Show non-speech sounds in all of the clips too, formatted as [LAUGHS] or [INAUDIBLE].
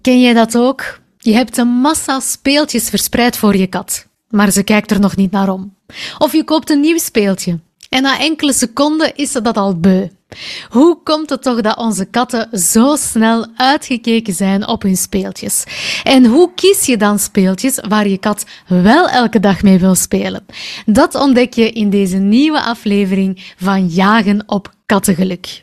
Ken jij dat ook? Je hebt een massa speeltjes verspreid voor je kat, maar ze kijkt er nog niet naar om. Of je koopt een nieuw speeltje en na enkele seconden is ze dat al beu. Hoe komt het toch dat onze katten zo snel uitgekeken zijn op hun speeltjes? En hoe kies je dan speeltjes waar je kat wel elke dag mee wil spelen? Dat ontdek je in deze nieuwe aflevering van Jagen op Kattengeluk.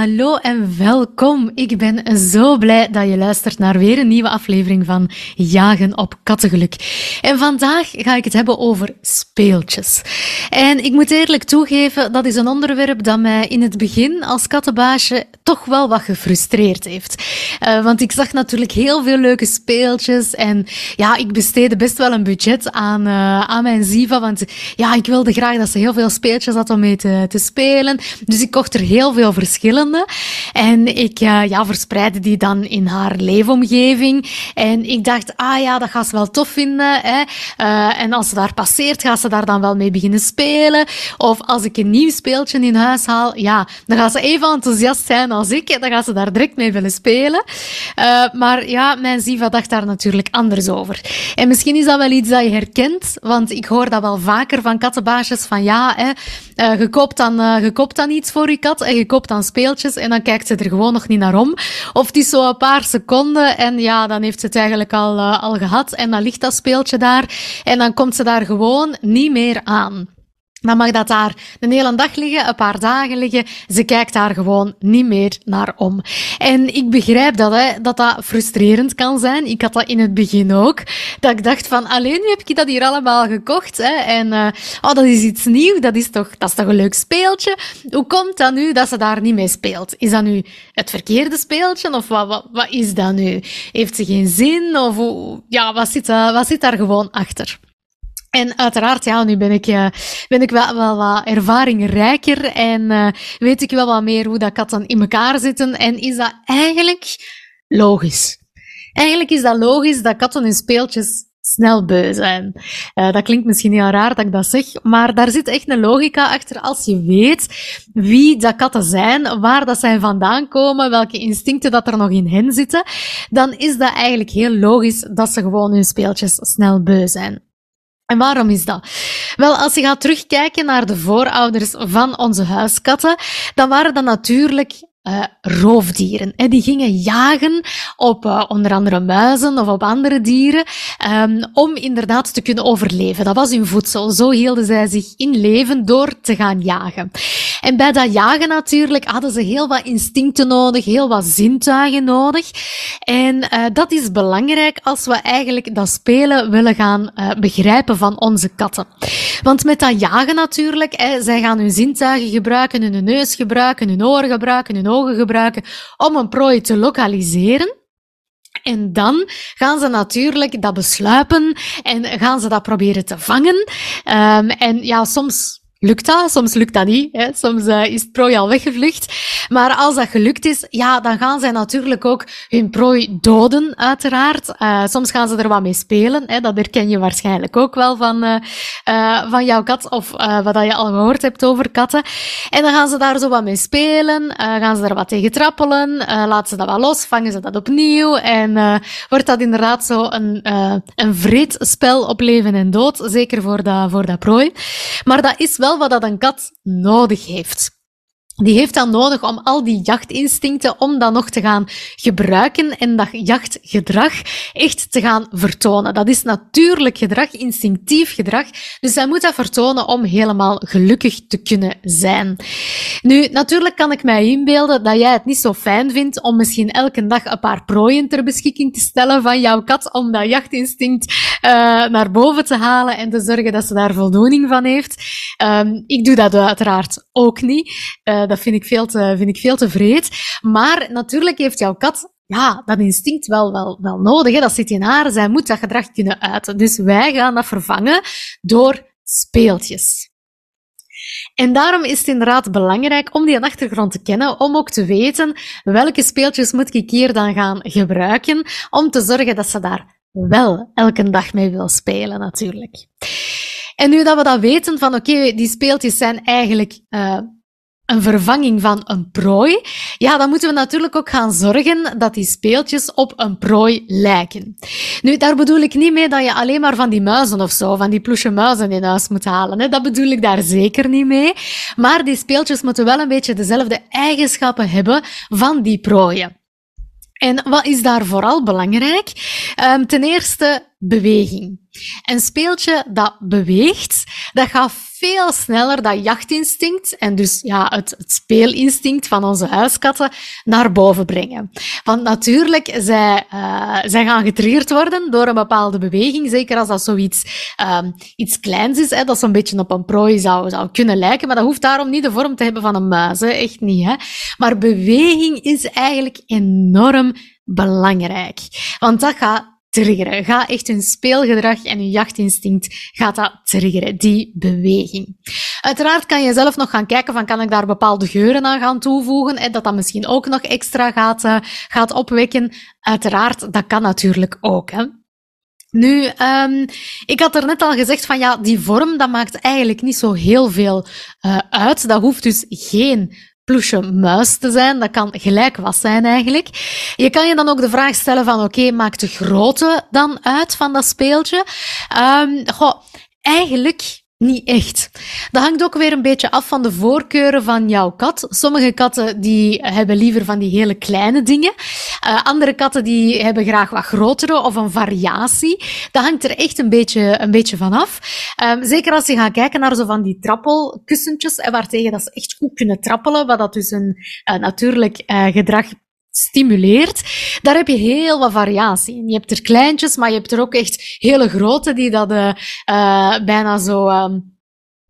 Hallo en welkom. Ik ben zo blij dat je luistert naar weer een nieuwe aflevering van Jagen op Kattengeluk. En vandaag ga ik het hebben over speeltjes. En ik moet eerlijk toegeven, dat is een onderwerp dat mij in het begin als kattenbaasje toch wel wat gefrustreerd heeft. Uh, want ik zag natuurlijk heel veel leuke speeltjes en ja, ik besteedde best wel een budget aan, uh, aan mijn Ziva, want ja, ik wilde graag dat ze heel veel speeltjes had om mee te, te spelen. Dus ik kocht er heel veel verschillende en ik uh, ja, verspreidde die dan in haar leefomgeving. En ik dacht, ah ja, dat gaat ze wel tof vinden. Hè. Uh, en als ze daar passeert, gaat ze daar dan wel mee beginnen spelen. Of als ik een nieuw speeltje in huis haal, ja, dan gaat ze even enthousiast zijn als ik. Dan gaat ze daar direct mee willen spelen. Uh, maar ja, mijn Ziva dacht daar natuurlijk anders over. En misschien is dat wel iets dat je herkent, want ik hoor dat wel vaker van kattenbaasjes van ja, hè, je, koopt dan, je koopt dan iets voor je kat en je koopt dan speeltjes en dan kijkt ze er gewoon nog niet naar om. Of het is zo een paar seconden en ja, dan heeft ze het eigenlijk al, uh, al gehad en dan ligt dat speeltje daar en dan komt ze daar gewoon niet meer aan. Dan mag dat daar een hele dag liggen, een paar dagen liggen. Ze kijkt daar gewoon niet meer naar om. En ik begrijp dat, hè, dat dat frustrerend kan zijn. Ik had dat in het begin ook. Dat ik dacht van, alleen nu heb ik dat hier allemaal gekocht. Hè, en uh, oh, dat is iets nieuws. Dat is toch, dat is toch een leuk speeltje. Hoe komt dat nu dat ze daar niet mee speelt? Is dat nu het verkeerde speeltje? Of wat, wat, wat is dat nu? Heeft ze geen zin? Of ja, wat zit, uh, wat zit daar gewoon achter? En uiteraard, ja, nu ben ik, uh, ben ik wel, wel wat ervaringrijker en uh, weet ik wel wat meer hoe dat katten in elkaar zitten. En is dat eigenlijk logisch? Eigenlijk is dat logisch dat katten hun speeltjes snel beu zijn. Uh, dat klinkt misschien heel raar dat ik dat zeg, maar daar zit echt een logica achter. Als je weet wie dat katten zijn, waar dat zij vandaan komen, welke instincten dat er nog in hen zitten, dan is dat eigenlijk heel logisch dat ze gewoon hun speeltjes snel beu zijn. En waarom is dat? Wel, als je gaat terugkijken naar de voorouders van onze huiskatten, dan waren dat natuurlijk uh, roofdieren. Hè. Die gingen jagen op uh, onder andere muizen of op andere dieren um, om inderdaad te kunnen overleven. Dat was hun voedsel. Zo hielden zij zich in leven door te gaan jagen. En bij dat jagen natuurlijk hadden ze heel wat instincten nodig, heel wat zintuigen nodig. En uh, dat is belangrijk als we eigenlijk dat spelen willen gaan begrijpen van onze katten. Want met dat jagen natuurlijk, zij gaan hun zintuigen gebruiken, hun neus gebruiken, hun oren gebruiken, hun ogen gebruiken om een prooi te lokaliseren. En dan gaan ze natuurlijk dat besluipen en gaan ze dat proberen te vangen. Um, en ja, soms lukt dat, soms lukt dat niet. Hè. Soms uh, is het prooi al weggevlucht. Maar als dat gelukt is, ja, dan gaan zij natuurlijk ook hun prooi doden, uiteraard. Uh, soms gaan ze er wat mee spelen. Hè. Dat herken je waarschijnlijk ook wel van, uh, van jouw kat of wat je al gehoord hebt over katten. En dan gaan ze daar zo wat mee spelen, gaan ze er wat tegen trappelen, laten ze dat wat los, vangen ze dat opnieuw en wordt dat inderdaad zo een, een vreedspel op leven en dood, zeker voor dat, voor dat prooi. Maar dat is wel wat dat een kat nodig heeft. Die heeft dan nodig om al die jachtinstincten, om dat nog te gaan gebruiken en dat jachtgedrag echt te gaan vertonen. Dat is natuurlijk gedrag, instinctief gedrag. Dus zij moet dat vertonen om helemaal gelukkig te kunnen zijn. Nu, natuurlijk kan ik mij inbeelden dat jij het niet zo fijn vindt om misschien elke dag een paar prooien ter beschikking te stellen van jouw kat, om dat jachtinstinct uh, naar boven te halen en te zorgen dat ze daar voldoening van heeft. Um, ik doe dat uiteraard ook niet. Uh, dat vind ik veel te, vind ik veel te vreed. Maar natuurlijk heeft jouw kat ja, dat instinct wel, wel, wel nodig. Hè? Dat zit in haar. Zij moet dat gedrag kunnen uiten. Dus wij gaan dat vervangen door speeltjes. En daarom is het inderdaad belangrijk om die achtergrond te kennen, om ook te weten welke speeltjes moet ik hier dan gaan gebruiken, om te zorgen dat ze daar wel elke dag mee wil spelen, natuurlijk. En nu dat we dat weten van oké, die speeltjes zijn eigenlijk uh, een vervanging van een prooi, ja, dan moeten we natuurlijk ook gaan zorgen dat die speeltjes op een prooi lijken. Nu, daar bedoel ik niet mee dat je alleen maar van die muizen of zo, van die ploesje muizen in huis moet halen. Hè. Dat bedoel ik daar zeker niet mee. Maar die speeltjes moeten wel een beetje dezelfde eigenschappen hebben van die prooien. En wat is daar vooral belangrijk? Um, ten eerste beweging. Een speeltje dat beweegt, dat gaat veel sneller dat jachtinstinct en dus ja, het, het speelinstinct van onze huiskatten naar boven brengen. Want natuurlijk, zij, uh, zij gaan getriggerd worden door een bepaalde beweging, zeker als dat zoiets um, iets kleins is, hè, dat zo'n beetje op een prooi zou, zou kunnen lijken, maar dat hoeft daarom niet de vorm te hebben van een muis, hè, echt niet. Hè. Maar beweging is eigenlijk enorm belangrijk. Want dat gaat triggeren. Ga echt hun speelgedrag en hun jachtinstinct gaat dat triggeren, die beweging. Uiteraard kan je zelf nog gaan kijken van kan ik daar bepaalde geuren aan gaan toevoegen en dat dat misschien ook nog extra gaat, uh, gaat opwekken. Uiteraard, dat kan natuurlijk ook. Hè. Nu, um, ik had er net al gezegd van ja, die vorm, dat maakt eigenlijk niet zo heel veel uh, uit. Dat hoeft dus geen ploesje muis te zijn. Dat kan gelijk was zijn eigenlijk. Je kan je dan ook de vraag stellen van oké, maakt de grootte dan uit van dat speeltje? Um, eigenlijk niet echt. Dat hangt ook weer een beetje af van de voorkeuren van jouw kat. Sommige katten die hebben liever van die hele kleine dingen. Uh, andere katten die hebben graag wat grotere of een variatie. Dat hangt er echt een beetje, een beetje van af. Um, zeker als je gaat kijken naar zo van die trappelkussentjes, en waartegen dat ze echt goed kunnen trappelen, wat dat dus een natuurlijk uh, gedrag stimuleert, daar heb je heel wat variatie in. Je hebt er kleintjes, maar je hebt er ook echt hele grote die dat uh, bijna zo... Uh,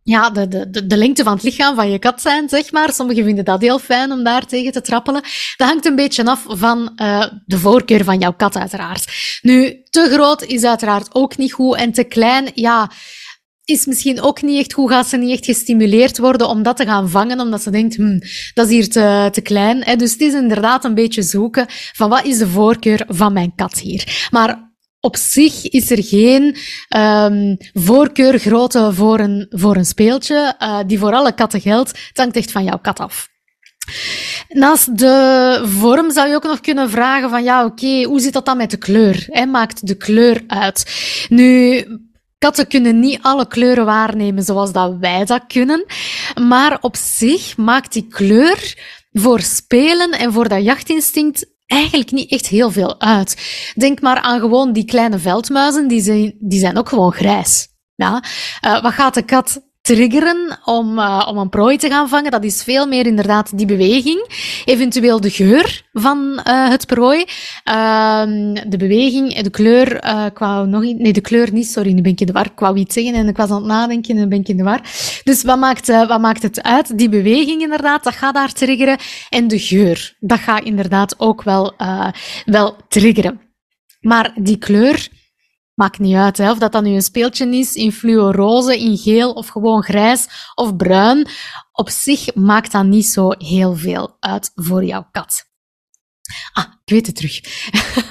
ja, de, de, de lengte van het lichaam van je kat zijn, zeg maar. Sommigen vinden dat heel fijn om daar tegen te trappelen. Dat hangt een beetje af van uh, de voorkeur van jouw kat, uiteraard. Nu, te groot is uiteraard ook niet goed en te klein, ja is misschien ook niet echt, hoe gaat ze niet echt gestimuleerd worden om dat te gaan vangen, omdat ze denkt, hm, dat is hier te, te klein. Hè? Dus het is inderdaad een beetje zoeken van wat is de voorkeur van mijn kat hier. Maar op zich is er geen um, voorkeur grootte voor een, voor een speeltje, uh, die voor alle katten geldt. Het hangt echt van jouw kat af. Naast de vorm zou je ook nog kunnen vragen van ja, oké, hoe zit dat dan met de kleur? Hè? Maakt de kleur uit? Nu, Katten kunnen niet alle kleuren waarnemen zoals dat wij dat kunnen. Maar op zich maakt die kleur voor spelen en voor dat jachtinstinct eigenlijk niet echt heel veel uit. Denk maar aan gewoon die kleine veldmuizen, die zijn, die zijn ook gewoon grijs. Ja? Uh, wat gaat de kat triggeren om, uh, om een prooi te gaan vangen. Dat is veel meer inderdaad die beweging. Eventueel de geur van uh, het prooi. Uh, de beweging, de kleur, ik wou nog nee, de kleur niet, sorry, nu ben ik in de war. Ik wou iets zeggen en ik was aan het nadenken en ben ik in de war. Dus wat maakt, wat maakt het uit? Die beweging inderdaad, dat gaat daar triggeren. En de geur, dat gaat inderdaad ook wel, wel triggeren. Maar die kleur, Maakt niet uit, of dat dan nu een speeltje is in fluoroze, in geel of gewoon grijs of bruin. Op zich maakt dat niet zo heel veel uit voor jouw kat. Ah, ik weet het terug. [LAUGHS]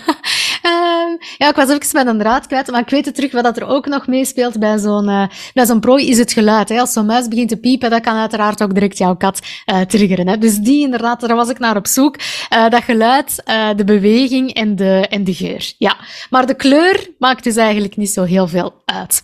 Um, ja, ik was even met een draad kwijt, maar ik weet het terug wat er ook nog meespeelt bij zo'n uh, bij zo'n prooi is het geluid. Hè. Als zo'n muis begint te piepen, dat kan uiteraard ook direct jouw kat uh, triggeren. Hè. Dus die inderdaad, daar was ik naar op zoek. Uh, dat geluid, de beweging en de, en de geur. Ja, maar de kleur maakt dus eigenlijk niet zo heel veel uit.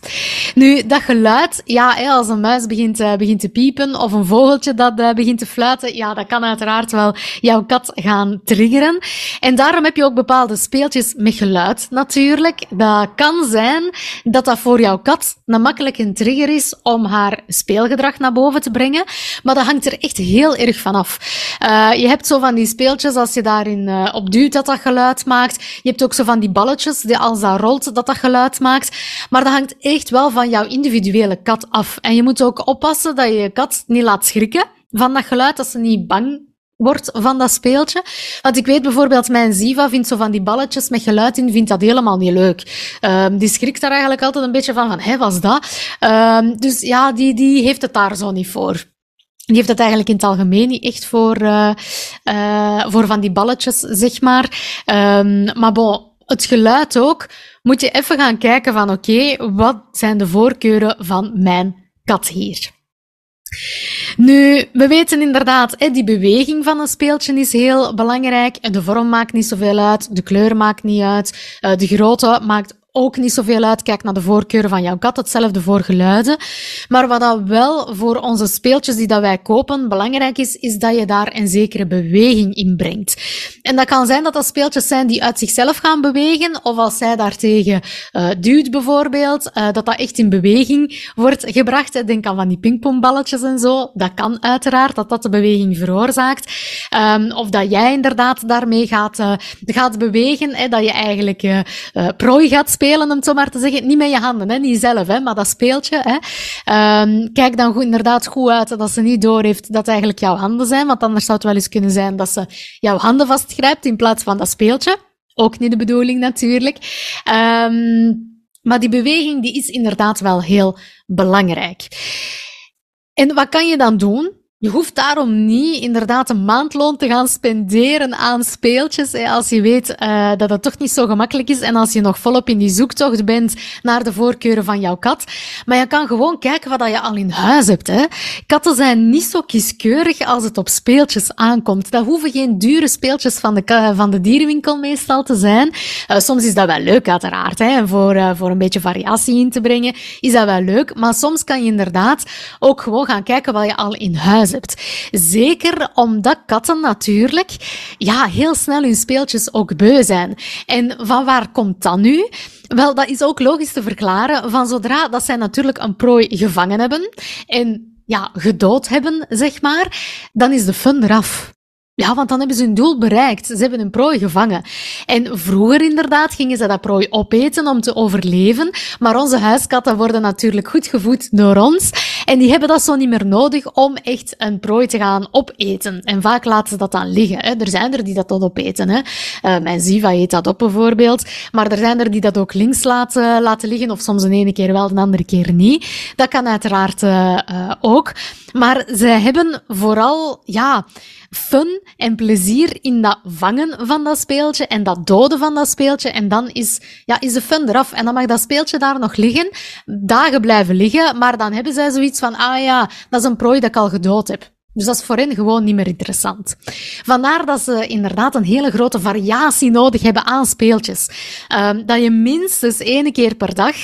Nu, dat geluid, ja, hè, als een muis begint, begint te piepen of een vogeltje dat begint te fluiten, ja, dat kan uiteraard wel jouw kat gaan triggeren. En daarom heb je ook bepaalde speeltjes met geluid natuurlijk. Dat kan zijn dat dat voor jouw kat een makkelijke trigger is om haar speelgedrag naar boven te brengen. Maar dat hangt er echt heel erg van af. Uh, je hebt zo van die speeltjes, als je daarin uh, op duwt, dat dat geluid maakt. Je hebt ook zo van die balletjes, die als dat rolt, dat dat geluid maakt. Maar dat hangt echt wel van jouw individuele kat af. En je moet ook oppassen dat je je kat niet laat schrikken van dat geluid, dat ze niet bang wordt van dat speeltje. Want ik weet bijvoorbeeld, mijn Ziva vindt zo van die balletjes met geluid in, vindt dat helemaal niet leuk. Um, die schrikt daar eigenlijk altijd een beetje van, van, hé, was dat? Um, dus ja, die, die heeft het daar zo niet voor. Die heeft het eigenlijk in het algemeen niet echt voor, uh, uh, voor van die balletjes, zeg maar. Um, maar bon, het geluid ook, moet je even gaan kijken van, oké, wat zijn de voorkeuren van mijn kat hier? Nu, we weten inderdaad, hè, die beweging van een speeltje is heel belangrijk. De vorm maakt niet zoveel uit, de kleur maakt niet uit, uh, de grootte maakt ook niet zoveel uit. Kijk naar de voorkeuren van jouw kat. Hetzelfde voor geluiden. Maar wat dat wel voor onze speeltjes die dat wij kopen belangrijk is, is dat je daar een zekere beweging in brengt. En dat kan zijn dat dat speeltjes zijn die uit zichzelf gaan bewegen, of als zij daartegen uh, duwt bijvoorbeeld, uh, dat dat echt in beweging wordt gebracht. Denk aan van die pingpongballetjes en zo. Dat kan uiteraard, dat dat de beweging veroorzaakt. Um, of dat jij inderdaad daarmee gaat, uh, gaat bewegen, hè, dat je eigenlijk prooi gaat spelen spelen, om zo maar te zeggen. Niet met je handen, hè, niet zelf, hè, maar dat speeltje. Hè. Um, kijk dan goed, inderdaad goed uit dat ze niet doorheeft dat het eigenlijk jouw handen zijn, want anders zou het wel eens kunnen zijn dat ze jouw handen vastgrijpt in plaats van dat speeltje. Ook niet de bedoeling natuurlijk. Um, maar die beweging die is inderdaad wel heel belangrijk. En wat kan je dan doen? Je hoeft daarom niet inderdaad een maandloon te gaan spenderen aan speeltjes, als je weet uh, dat het toch niet zo gemakkelijk is en als je nog volop in die zoektocht bent naar de voorkeuren van jouw kat. Maar je kan gewoon kijken wat je al in huis hebt. Hè. Katten zijn niet zo kieskeurig als het op speeltjes aankomt. Dat hoeven geen dure speeltjes van de, van de dierenwinkel meestal te zijn. Uh, soms is dat wel leuk uiteraard, hè, voor, uh, voor een beetje variatie in te brengen is dat wel leuk. Maar soms kan je inderdaad ook gewoon gaan kijken wat je al in huis Zeker omdat katten natuurlijk ja, heel snel hun speeltjes ook beu zijn. En van waar komt dat nu? Wel, dat is ook logisch te verklaren. Van zodra dat zij natuurlijk een prooi gevangen hebben en ja, gedood hebben, zeg maar, dan is de fun eraf. Ja, want dan hebben ze hun doel bereikt. Ze hebben een prooi gevangen. En vroeger inderdaad gingen ze dat prooi opeten om te overleven. Maar onze huiskatten worden natuurlijk goed gevoed door ons. En die hebben dat zo niet meer nodig om echt een prooi te gaan opeten. En vaak laten ze dat dan liggen. Hè. Er zijn er die dat dan opeten. Hè. Uh, mijn Ziva eet dat op bijvoorbeeld. Maar er zijn er die dat ook links laten, laten liggen. Of soms een ene keer wel, de andere keer niet. Dat kan uiteraard uh, uh, ook. Maar ze hebben vooral, ja, fun en plezier in dat vangen van dat speeltje en dat doden van dat speeltje. En dan is, ja, is de fun eraf. En dan mag dat speeltje daar nog liggen, dagen blijven liggen, maar dan hebben zij zoiets van, ah ja, dat is een prooi dat ik al gedood heb. Dus dat is voor hen gewoon niet meer interessant. Vandaar dat ze inderdaad een hele grote variatie nodig hebben aan speeltjes. Um, dat je minstens één keer per dag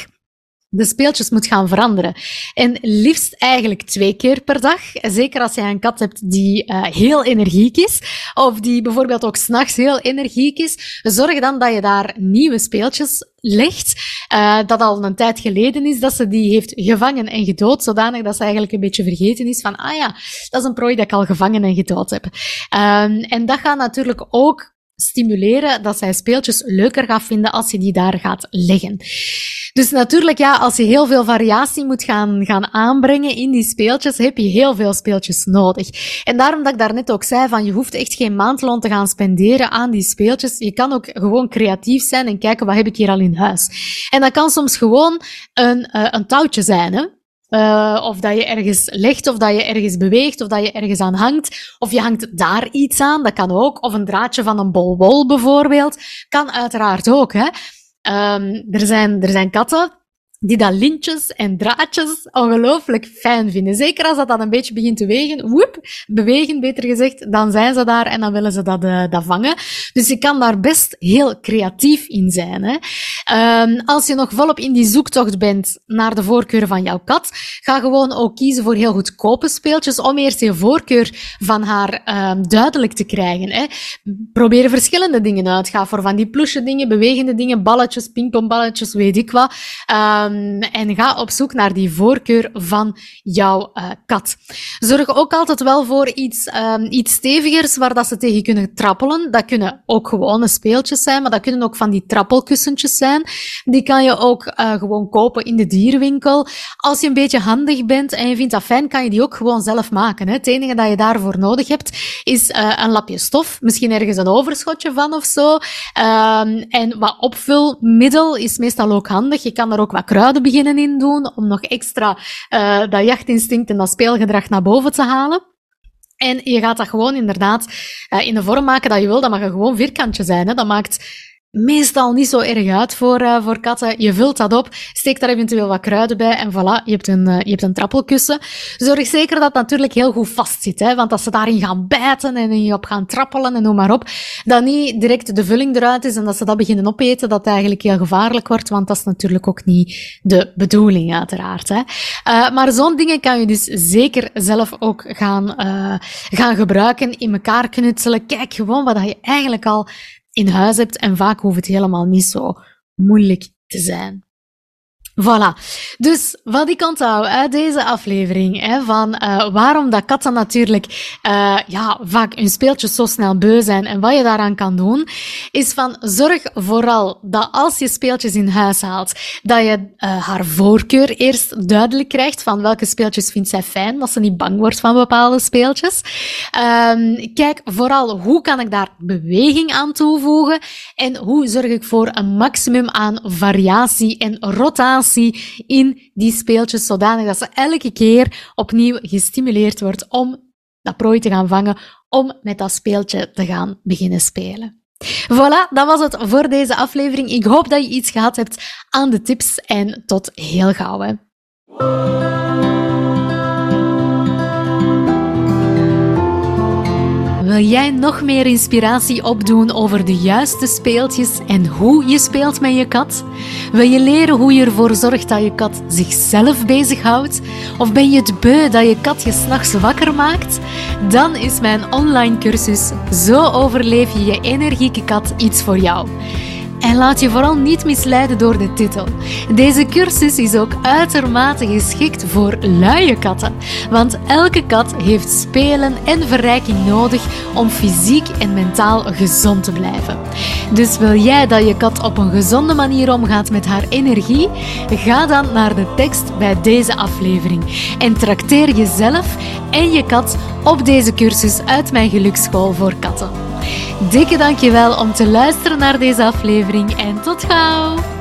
de speeltjes moet gaan veranderen. En liefst eigenlijk twee keer per dag. Zeker als je een kat hebt die uh, heel energiek is, of die bijvoorbeeld ook s'nachts heel energiek is. Zorg dan dat je daar nieuwe speeltjes legt. Uh, dat al een tijd geleden is dat ze die heeft gevangen en gedood, zodanig dat ze eigenlijk een beetje vergeten is van, ah ja, dat is een prooi dat ik al gevangen en gedood heb. Um, en dat gaat natuurlijk ook stimuleren dat zij speeltjes leuker gaat vinden als je die daar gaat leggen. Dus natuurlijk, ja, als je heel veel variatie moet gaan, gaan aanbrengen in die speeltjes, heb je heel veel speeltjes nodig. En daarom dat ik daarnet ook zei van, je hoeft echt geen maandloon te gaan spenderen aan die speeltjes. Je kan ook gewoon creatief zijn en kijken, wat heb ik hier al in huis? En dat kan soms gewoon een, uh, een touwtje zijn, hè? Uh, of dat je ergens legt, of dat je ergens beweegt, of dat je ergens aan hangt. Of je hangt daar iets aan, dat kan ook. Of een draadje van een bol wol bijvoorbeeld. Kan uiteraard ook. Hè? Um, er, zijn, er zijn katten die dat lintjes en draadjes ongelooflijk fijn vinden. Zeker als dat dan een beetje begint te wegen, woep, bewegen beter gezegd, dan zijn ze daar en dan willen ze dat, uh, dat vangen. Dus je kan daar best heel creatief in zijn. Hè? Um, als je nog volop in die zoektocht bent naar de voorkeur van jouw kat, ga gewoon ook kiezen voor heel goedkope speeltjes om eerst je voorkeur van haar um, duidelijk te krijgen. Hè? Probeer verschillende dingen uit. Ga voor van die plusje dingen, bewegende dingen, balletjes, pingpongballetjes, weet ik wat. Um, Ehm, en ga op zoek naar die voorkeur van jouw uh, kat. Zorg ook altijd wel voor iets, um, iets stevigers waar dat ze tegen kunnen trappelen. Dat kunnen ook gewone speeltjes zijn, maar dat kunnen ook van die trappelkussentjes zijn. Die kan je ook uh, gewoon kopen in de dierwinkel. Als je een beetje handig bent en je vindt dat fijn, kan je die ook gewoon zelf maken. Hè. Het enige dat je daarvoor nodig hebt, is uh, een lapje stof. Misschien ergens een overschotje van of zo. Um, en wat opvulmiddel is meestal ook handig. Je kan er ook wat kruiden beginnen in doen, om nog extra uh, dat jachtinstinct en dat speelgedrag naar boven te halen. En je gaat dat gewoon inderdaad uh, in de vorm maken dat je wil. Dat mag gewoon vierkantje zijn. Hè. Dat maakt meestal niet zo erg uit voor, uh, voor katten. Je vult dat op, steek daar eventueel wat kruiden bij en voilà, je hebt een, uh, je hebt een trappelkussen. Zorg zeker dat het natuurlijk heel goed vast zit, hè, want als ze daarin gaan bijten en je op gaan trappelen en noem maar op, dat niet direct de vulling eruit is en dat ze dat beginnen opeten, dat eigenlijk heel gevaarlijk wordt, want dat is natuurlijk ook niet de bedoeling uiteraard. Hè. Uh, maar zo'n dingen kan je dus zeker zelf ook gaan, gaan gebruiken, in elkaar knutselen. Kijk gewoon wat je eigenlijk al in huis hebt en vaak hoeft het helemaal niet zo moeilijk te zijn. Voilà. Dus wat ik onthoud uit deze aflevering, hè, van uh, waarom dat katten natuurlijk uh, ja, vaak hun speeltjes zo snel beu zijn en wat je daaraan kan doen, is van zorg vooral dat als je speeltjes in huis haalt, dat je uh, haar voorkeur eerst duidelijk krijgt van welke speeltjes vindt zij fijn, dat ze niet bang wordt van bepaalde speeltjes. Um, kijk vooral hoe kan ik daar beweging aan toevoegen en hoe zorg ik voor een maximum aan variatie en rotatie in die speeltjes, zodanig dat ze elke keer opnieuw gestimuleerd wordt om dat prooi te gaan vangen, om met dat speeltje te gaan beginnen spelen. Voilà, dat was het voor deze aflevering. Ik hoop dat je iets gehad hebt aan de tips en tot heel gauw. Hè. Wil jij nog meer inspiratie opdoen over de juiste speeltjes en hoe je speelt met je kat? Wil je leren hoe je ervoor zorgt dat je kat zichzelf bezighoudt? Of ben je het beu dat je kat je s'nachts wakker maakt? Dan is mijn online cursus Zo overleef je je energieke kat iets voor jou. En laat je vooral niet misleiden door de titel. Deze cursus is ook uitermate geschikt voor luie katten. Want elke kat heeft spelen en verrijking nodig om fysiek en mentaal gezond te blijven. Dus wil jij dat je kat op een gezonde manier omgaat met haar energie? Ga dan naar de tekst bij deze aflevering en trakteer jezelf en je kat op deze cursus uit mijn geluksschool voor katten. Dikke dankjewel om te luisteren naar deze aflevering en tot gauw!